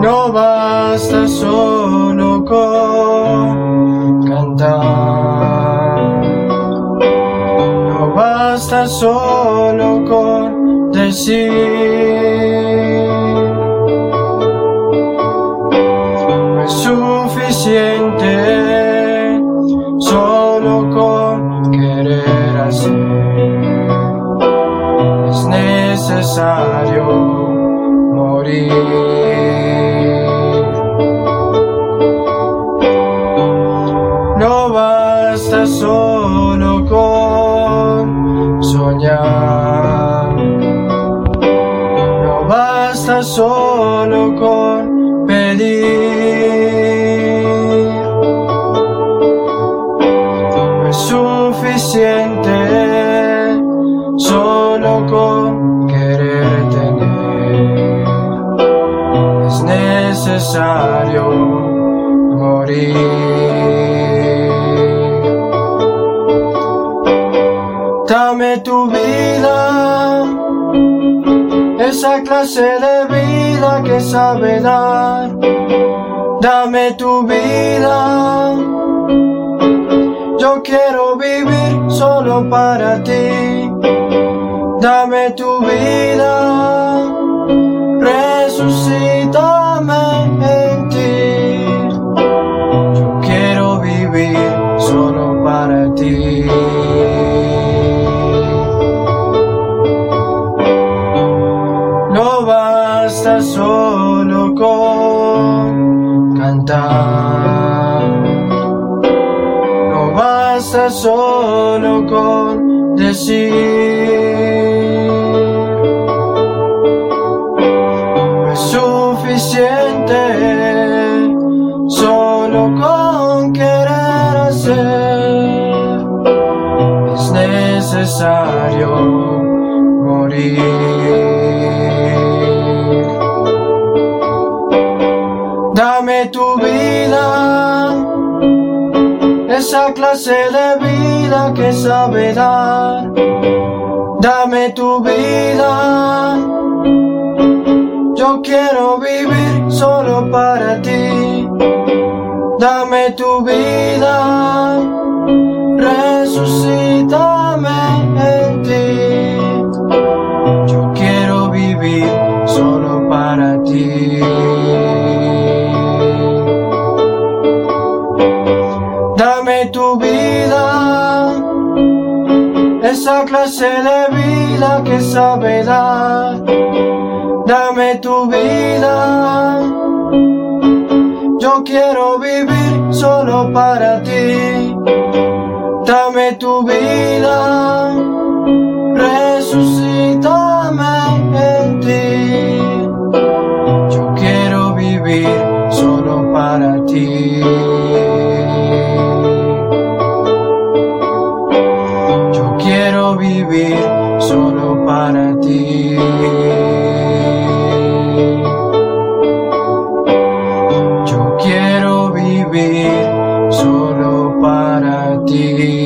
No basta solo con cantar. No basta solo con decir. No es suficiente solo con querer hacer. Es necesario morir. Solo con soñar. No basta solo con pedir. No es suficiente solo con querer tener. Es necesario morir. Tu vida, esa clase de vida que sabe dar. Dame tu vida, yo quiero vivir solo para ti. Dame tu vida, basta solo con cantar. No basta solo con decir. No es suficiente solo con querer hacer. Es necesario morir. Dame tu vida, esa clase de vida que sabe dar. Dame tu vida, yo quiero vivir solo para ti. Dame tu vida, resucítame clase de vida que sabe dar. Dame tu vida, yo quiero vivir solo para ti. Dame tu vida, Digi